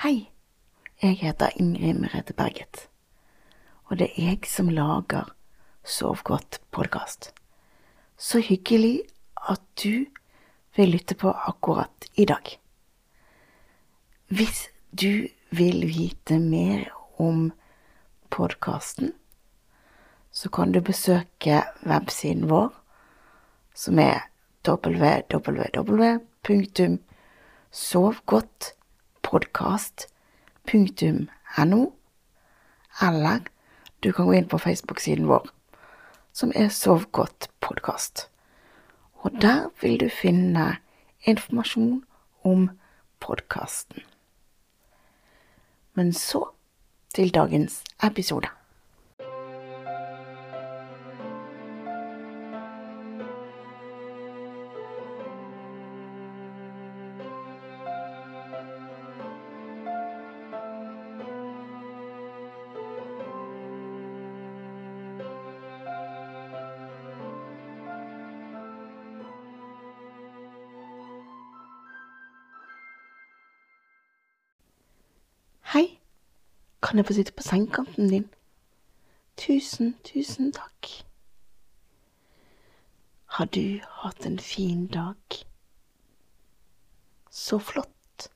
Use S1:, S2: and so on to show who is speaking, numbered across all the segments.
S1: Hei, jeg heter Ingrid Merete Berget, og det er jeg som lager Sov godt-podkast. Så hyggelig at du vil lytte på akkurat i dag. Hvis du vil vite mer om podkasten, så kan du besøke websiden vår, som er www.sovgodtpodkast.no, eller du kan gå inn på Facebook-siden vår, som er Sov godt podkast. Og der vil du finne informasjon om podkasten. Men så til dagens episode. Jeg få sitte på sengekanten din? Tusen, tusen takk. Har du hatt en fin dag? Så flott.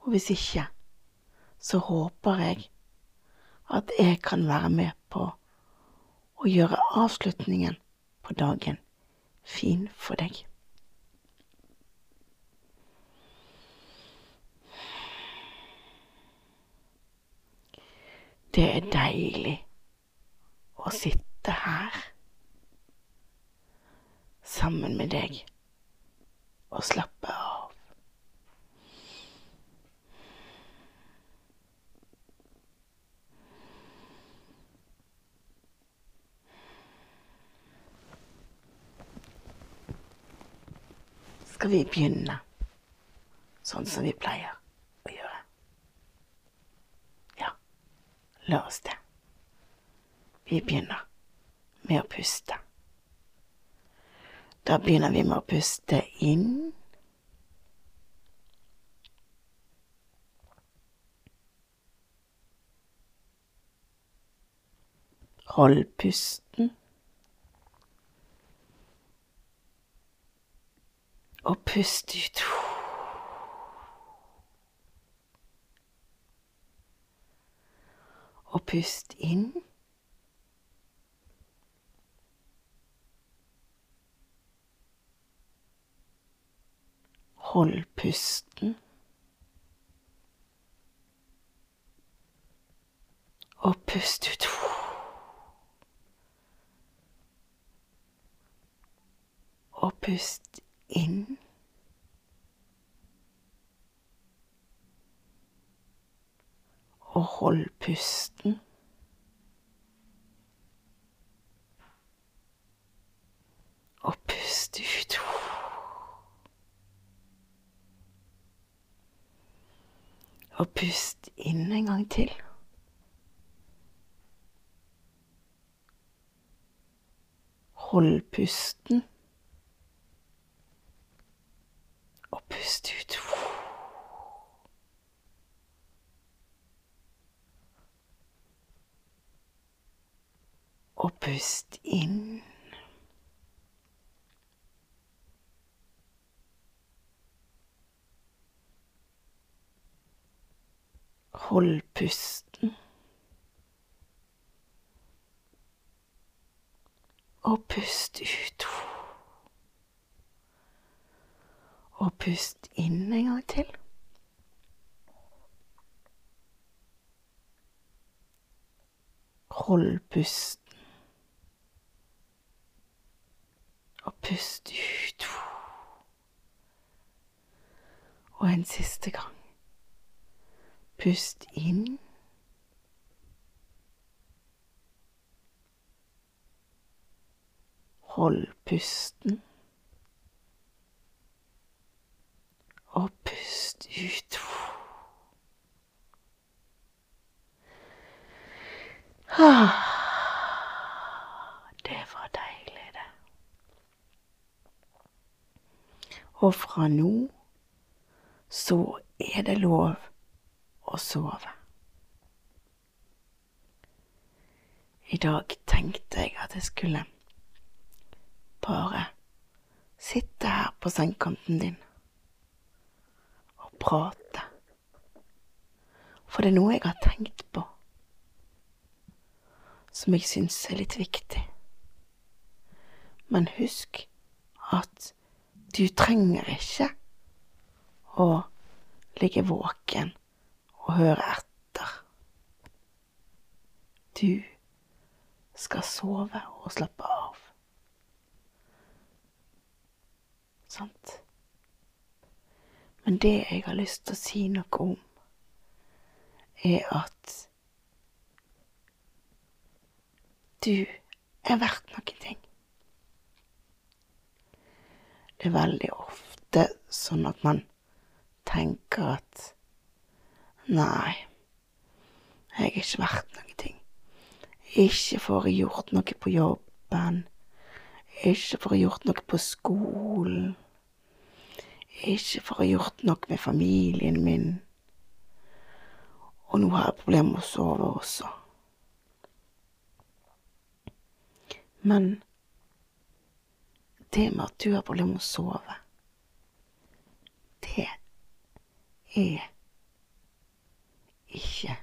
S1: Og hvis ikke, så håper jeg at jeg kan være med på å gjøre avslutningen på dagen fin for deg. Det er deilig å sitte her sammen med deg og slappe av. Skal vi begynne sånn som vi pleier å gjøre? Ja. La oss det. Vi begynner med å puste. Da begynner vi med å puste inn. Hold pusten. Og pust ut. Og pust inn. Hold pusten. Og pust ut. Og pust inn. Og hold pusten. Og pust ut. Og pust inn en gang til. Hold pusten. Og pust ut. Og pust inn. Hold pusten. Og pust ut. Og pust inn en gang til. Hold pusten. Og pust ut. Og en siste gang. Pust inn. Hold pusten. Og pust ut. Ah, det var deilig, det. Og fra nå så er det lov å sove. I dag tenkte jeg at jeg skulle bare sitte her på sengekanten din og prate. For det er noe jeg har tenkt på som jeg syns er litt viktig. Men husk at du trenger ikke å ligge våken og høre etter. Du skal sove og slappe av. Sant? Men det jeg har lyst til å si noe om, er at du er verdt noen ting. Det veldig ofte sånn at man tenker at nei, jeg er ikke verdt noen ting. Ikke får jeg gjort noe på jobben. Ikke får jeg gjort noe på skolen. Ikke får jeg gjort noe med familien min. Og nå har jeg problemer med å sove også. Men det med at du har problemer med å sove, det er ikke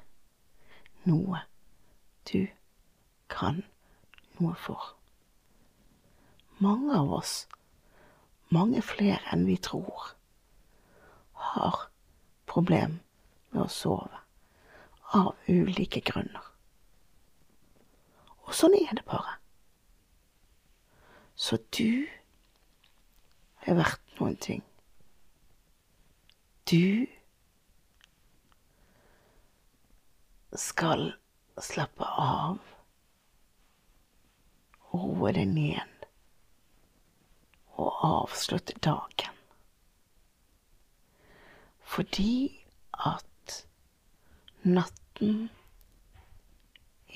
S1: noe du kan noe for. Mange av oss, mange flere enn vi tror, har problem med å sove av ulike grunner. Og sånn er det bare. Så du er verdt noen ting. Du skal slappe av og roe deg ned og avslutte dagen. Fordi at natten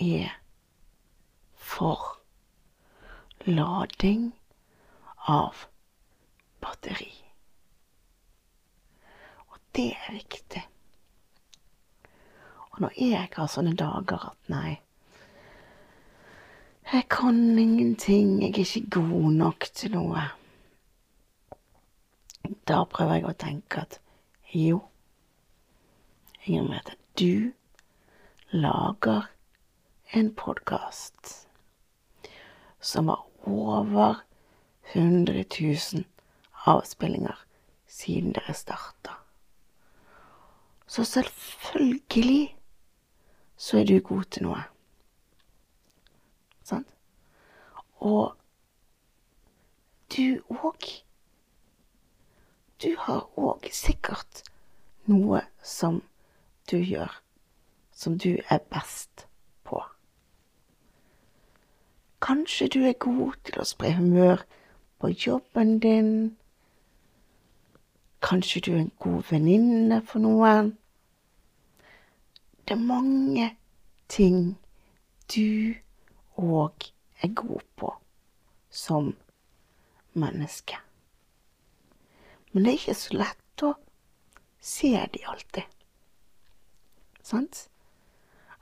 S1: er for lading av batteri. Og det er viktig. Og når jeg har sånne dager at nei, jeg kan ingenting, jeg er ikke god nok til noe. Da prøver jeg å tenke at jo, at du lager en podkast som har over 100 000 avspillinger siden dere starta. Så selvfølgelig så er du god til noe. Sant? Og du òg Du har òg sikkert noe som du gjør, som du er best på. Kanskje du er god til å spre humør på jobben din. Kanskje du er en god venninne for noen. Det er mange ting du òg er god på som menneske. Men det er ikke så lett å se de alltid. Sant?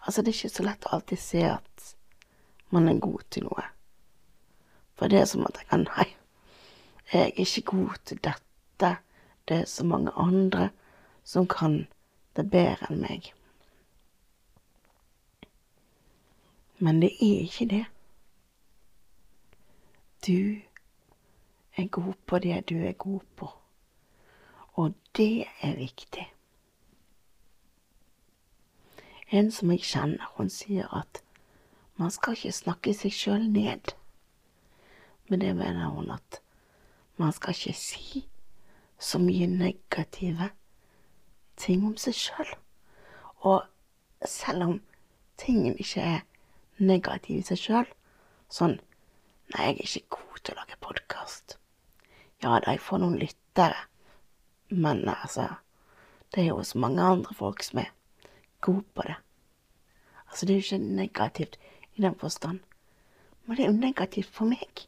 S1: Altså, det er ikke så lett å alltid se at man er god til noe. For det er som at jeg kan Nei, jeg er ikke god til dette. Det er så mange andre som kan det bedre enn meg. Men det er ikke det. Du er god på det du er god på, og det er viktig. En som jeg kjenner, hun sier at man skal ikke snakke seg sjøl ned. Men det mener hun at man skal ikke si så mye negative ting om seg sjøl. Og selv om tingene ikke er negativ i seg sjøl. Sånn Nei, jeg er ikke god til å lage podkast. Ja da, jeg får noen lyttere, men altså Det er jo så mange andre folk som er gode på det. Altså, det er jo ikke negativt i den forstand, men det er jo negativt for meg.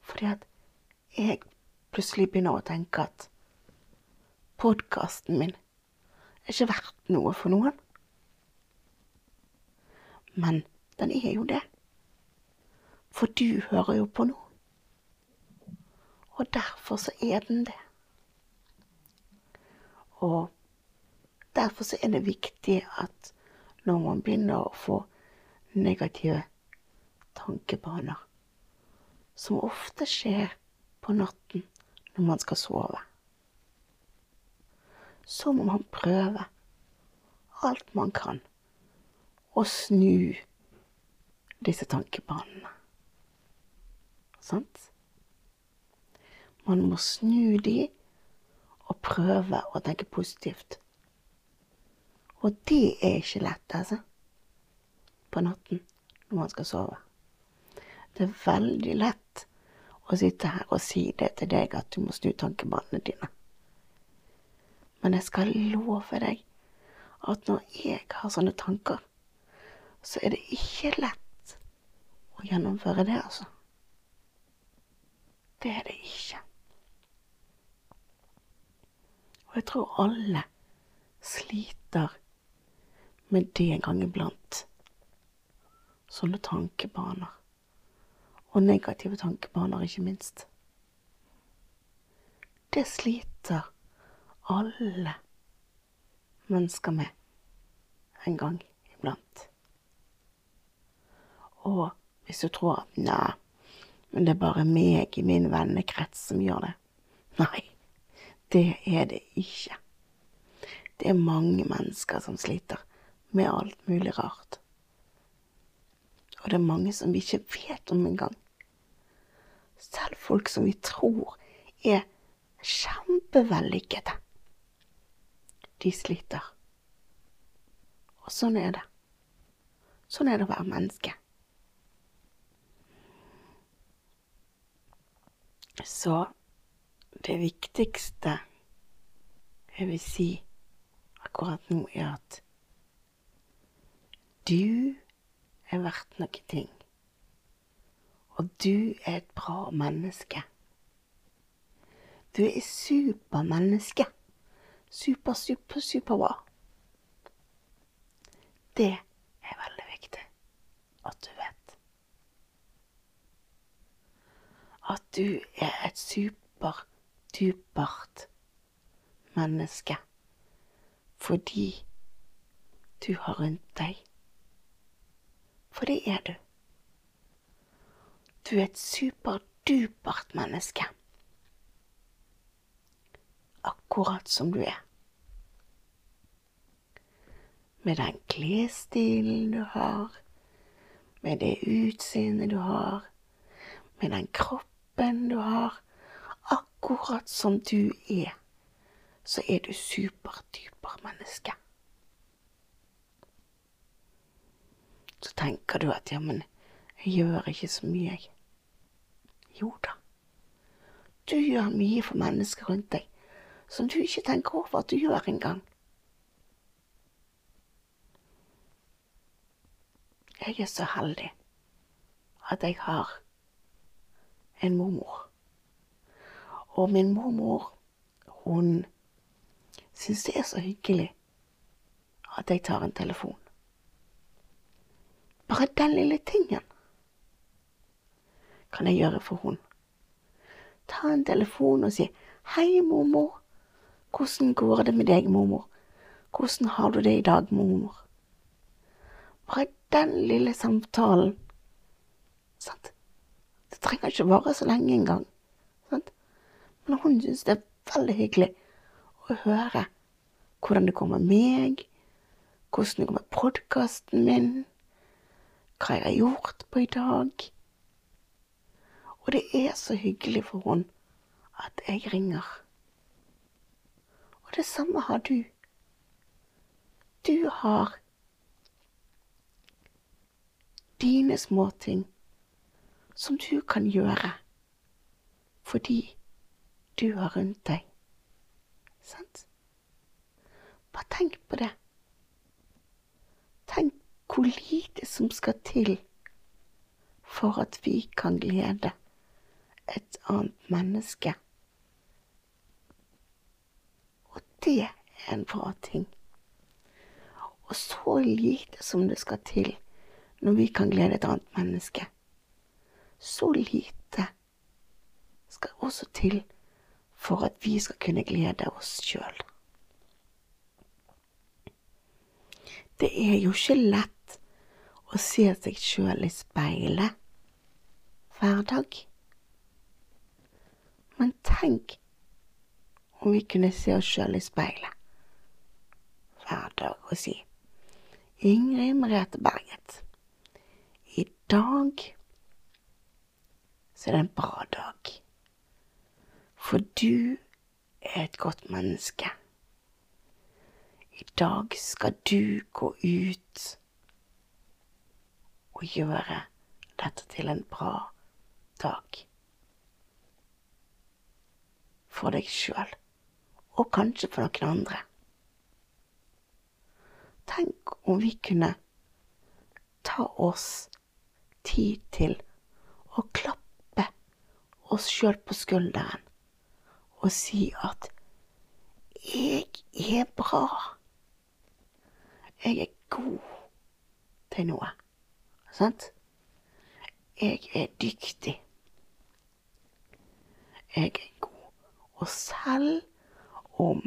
S1: Fordi at jeg plutselig begynner å tenke at podkasten min er ikke verdt noe for noen. Men den er jo det. For du hører jo på nå. Og derfor så er den det. Og derfor så er det viktig at når man begynner å få negative tankebaner, som ofte skjer på natten når man skal sove, så må man prøve alt man kan å snu disse tankebanene. Sant? Man må snu de og prøve å tenke positivt. Og det er ikke lett, altså. På natten når man skal sove. Det er veldig lett å sitte her og si det til deg at du må snu tankebanene dine. Men jeg skal love deg at når jeg har sånne tanker, så er det ikke lett å gjennomføre det, altså. Det er det ikke. Og jeg tror alle sliter med det en gang iblant. Sånne tankebaner. Og negative tankebaner, ikke minst. Det sliter alle mennesker med en gang iblant. Og hvis du tror at nei, men det er bare meg i min vennekrets som gjør det. Nei, det er det ikke. Det er mange mennesker som sliter med alt mulig rart. Og det er mange som vi ikke vet om engang. Selv folk som vi tror er kjempevellykkede de sliter. Og sånn er det. Sånn er det å være menneske. Så det viktigste jeg vil si akkurat nå, er at du er verdt noen ting. Og du er et bra menneske. Du er supermenneske super, super, superbra. Det er veldig viktig at du vet. At du er et superdupert menneske fordi du har rundt deg. For det er du. Du er et superdupert menneske akkurat som du er. Med den klesstilen du har, med det utseendet du har, med den kroppen du har, akkurat som du er, så er du superdyper menneske. Så tenker du at ja, men jeg gjør ikke så mye, jeg. Jo da. Du gjør mye for mennesker rundt deg som du ikke tenker over at du gjør engang. Jeg er så heldig at jeg har en mormor. Og min mormor, hun syns det er så hyggelig at jeg tar en telefon. Bare den lille tingen kan jeg gjøre for hun. Ta en telefon og si 'Hei, mormor'. Hvordan går det med deg, mormor? Hvordan har du det i dag, mormor? Bare den lille samtalen. Sant? Det trenger ikke vare så lenge engang. Sant? Men hun syns det er veldig hyggelig å høre hvordan det går med meg, hvordan det går med podkasten min, hva jeg har gjort på i dag. Og det er så hyggelig for henne at jeg ringer. Og det samme har du. Du har dine småting som du kan gjøre fordi du har rundt deg. Sant? Bare tenk på det. Hvor lite som skal til for at vi kan glede et annet menneske Og det er en bra ting. Og så lite som det skal til når vi kan glede et annet menneske. Så lite skal også til for at vi skal kunne glede oss sjøl. Det er jo ikke lett å se seg sjøl i speilet hver dag. Men tenk om vi kunne se oss sjøl i speilet hver dag og si Ingrid Merete Berget, i dag så er det en bra dag. For du er et godt menneske. I dag skal du gå ut og gjøre dette til en bra dag. For deg sjøl, og kanskje for noen andre. Tenk om vi kunne ta oss tid til å klappe oss sjøl på skulderen og si at jeg er bra. Jeg er god til noe. Sant? Jeg er dyktig. Jeg er god. Og selv om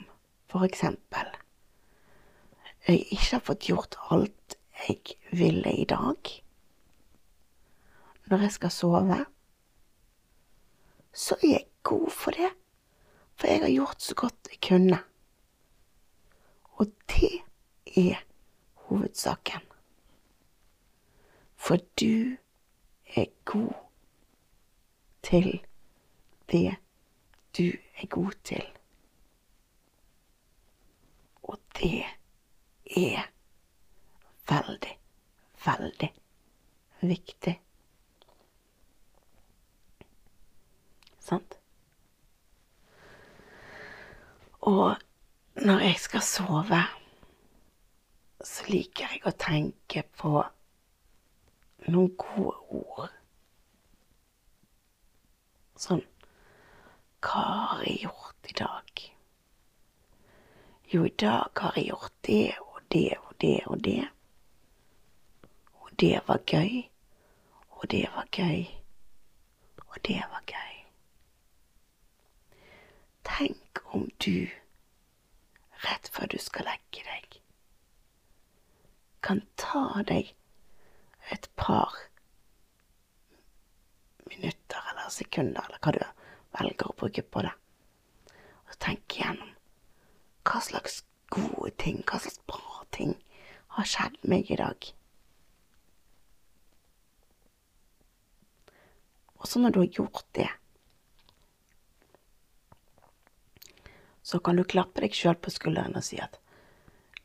S1: eksempel jeg ikke har fått gjort alt jeg ville i dag når jeg skal sove, så er jeg god for det. For jeg har gjort så godt jeg kunne. Og det er hovedsaken. For du er god til det du er god til. Og det er veldig, veldig viktig. Sant? Og når jeg skal sove, så liker jeg å tenke på noen gode ord. Sånn Hva har jeg gjort i dag? Jo, i dag har jeg gjort det og det og det og det. Og det var gøy. Og det var gøy. Og det var gøy. Tenk om du, rett før du skal legge deg, kan ta deg et par minutter eller sekunder, eller hva du velger å bruke på det, og tenke igjennom hva slags gode ting, hva slags bra ting har skjedd meg i dag. Og så når du har gjort det, så kan du klappe deg sjøl på skulderen og si at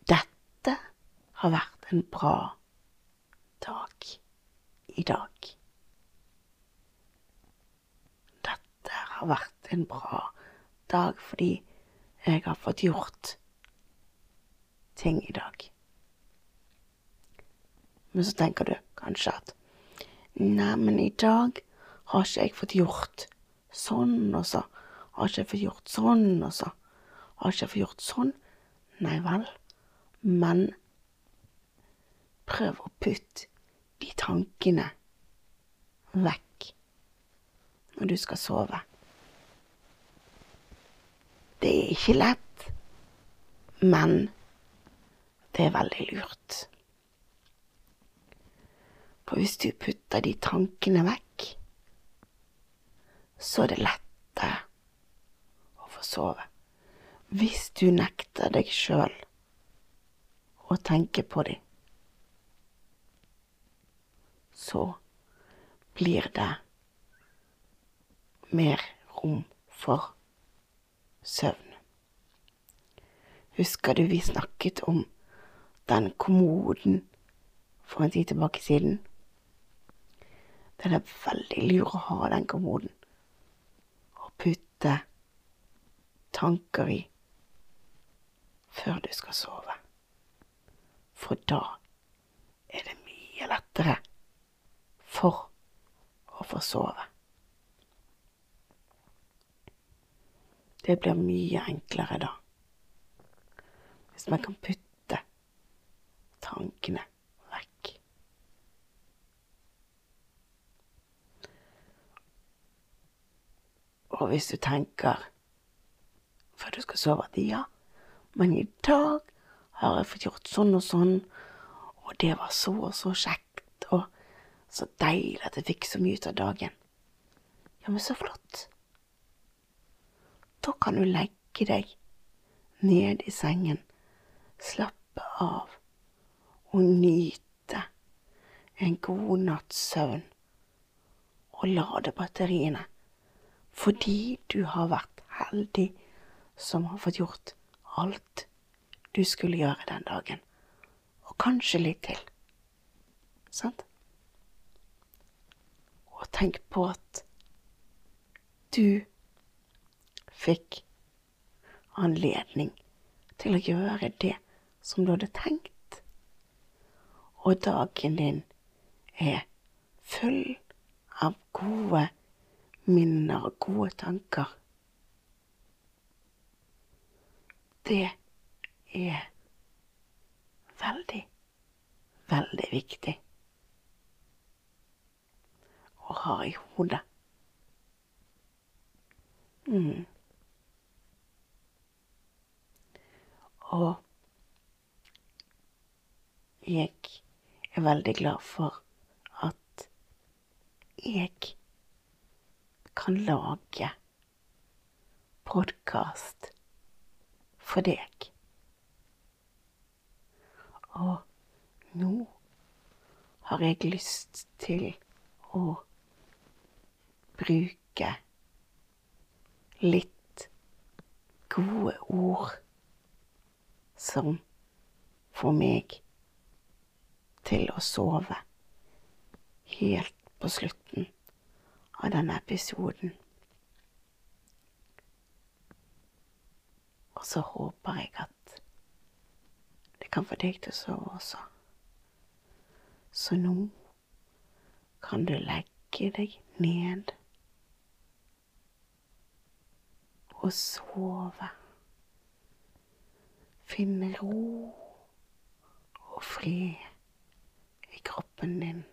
S1: dette har vært en bra dag i dag. Dette har vært en bra dag fordi jeg har fått gjort ting i dag. Men så tenker du kanskje at neimen, i dag har ikke jeg fått gjort sånn, og så har ikke jeg fått gjort sånn, og så har ikke jeg fått gjort sånn. Nei vel, men prøv å putte de tankene vekk når du skal sove. Det er ikke lett, men det er veldig lurt. For hvis du putter de tankene vekk, så er det lettere å få sove hvis du nekter deg sjøl å tenke på dem, så blir det mer rom for søvn. Husker du vi snakket om den kommoden for en tid tilbake siden? Det er veldig lurt å ha den kommoden og putte tanker i før du skal sove. For da er det mye lettere for å få sove. Det blir mye enklere da. Hvis man kan putte tankene vekk. Og hvis du tenker før du skal sove at ja, men i dag har jeg fått gjort sånn og sånn, og det var så og så kjekt, og så deilig at jeg fikk så mye ut av dagen. Ja, men så flott. Da kan du legge deg ned i sengen, slappe av og nyte en god natts søvn og lade batteriene fordi du har vært heldig som har fått gjort alt du skulle gjøre den dagen, og kanskje litt til. Sant? Og tenk på at du fikk anledning til å gjøre det som du hadde tenkt, og dagen din er full av gode minner og gode tanker. Det er veldig, veldig viktig å har i hodet. Mm. Og jeg er veldig glad for at jeg kan lage podkast for deg. Og nå har jeg lyst til å bruke litt gode ord som får meg til å sove helt på slutten av denne episoden. Og så håper jeg at det kan få deg til å sove også. Så nå kan du legge deg ned og sove. Finne ro og fred i kroppen din.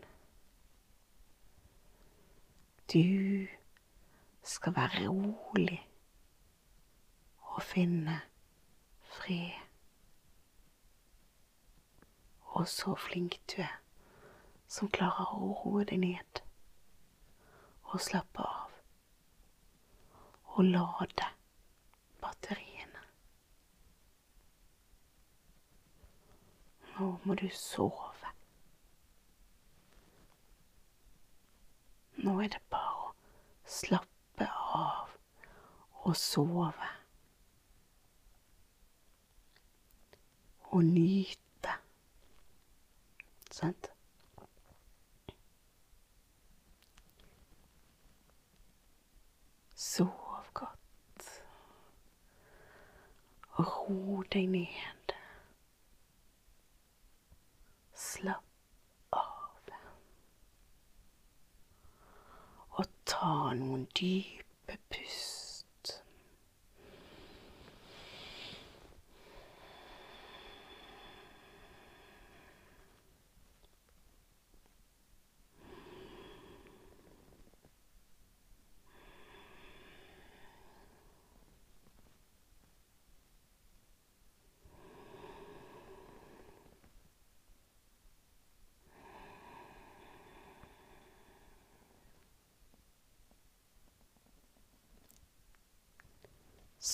S1: Du skal være rolig og finne fred. Og så flink du er som klarer å roe deg ned og slappe av og lade batteriene. Nå må du sove. Nå er det bare å slappe av og sove. Og nyte. Sant? Sov godt. Og ro deg ned. Slapp av. Og ta noen dype pust.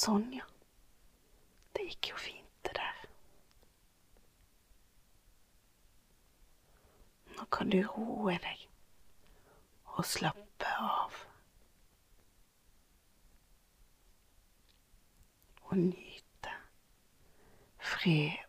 S1: Sånn, ja. Det gikk jo fint, det der. Nå kan du roe deg og slappe av. Og nyte fred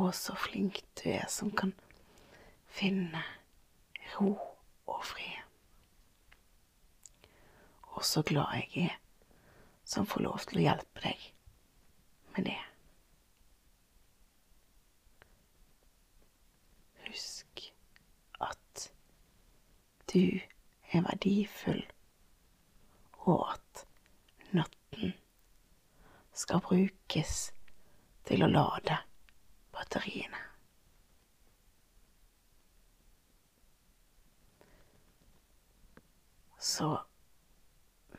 S1: Og så flink du er som kan finne ro og fred. Og så glad jeg er som får lov til å hjelpe deg med det. Husk at du er verdifull, og at natten skal brukes til å lade batteriene. Så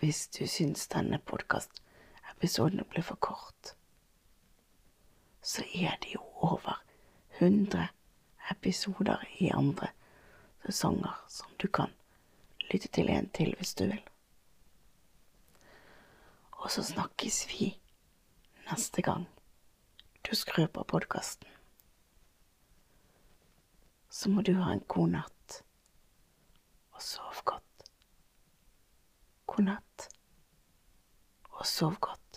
S1: hvis du syns denne podkastepisoden blir for kort, så er det jo over 100 episoder i andre sesonger som du kan lytte til en til hvis du vil. Og så snakkes vi neste gang du skrur på podkasten. Så må du ha en god natt, og sov godt. God natt, og sov godt.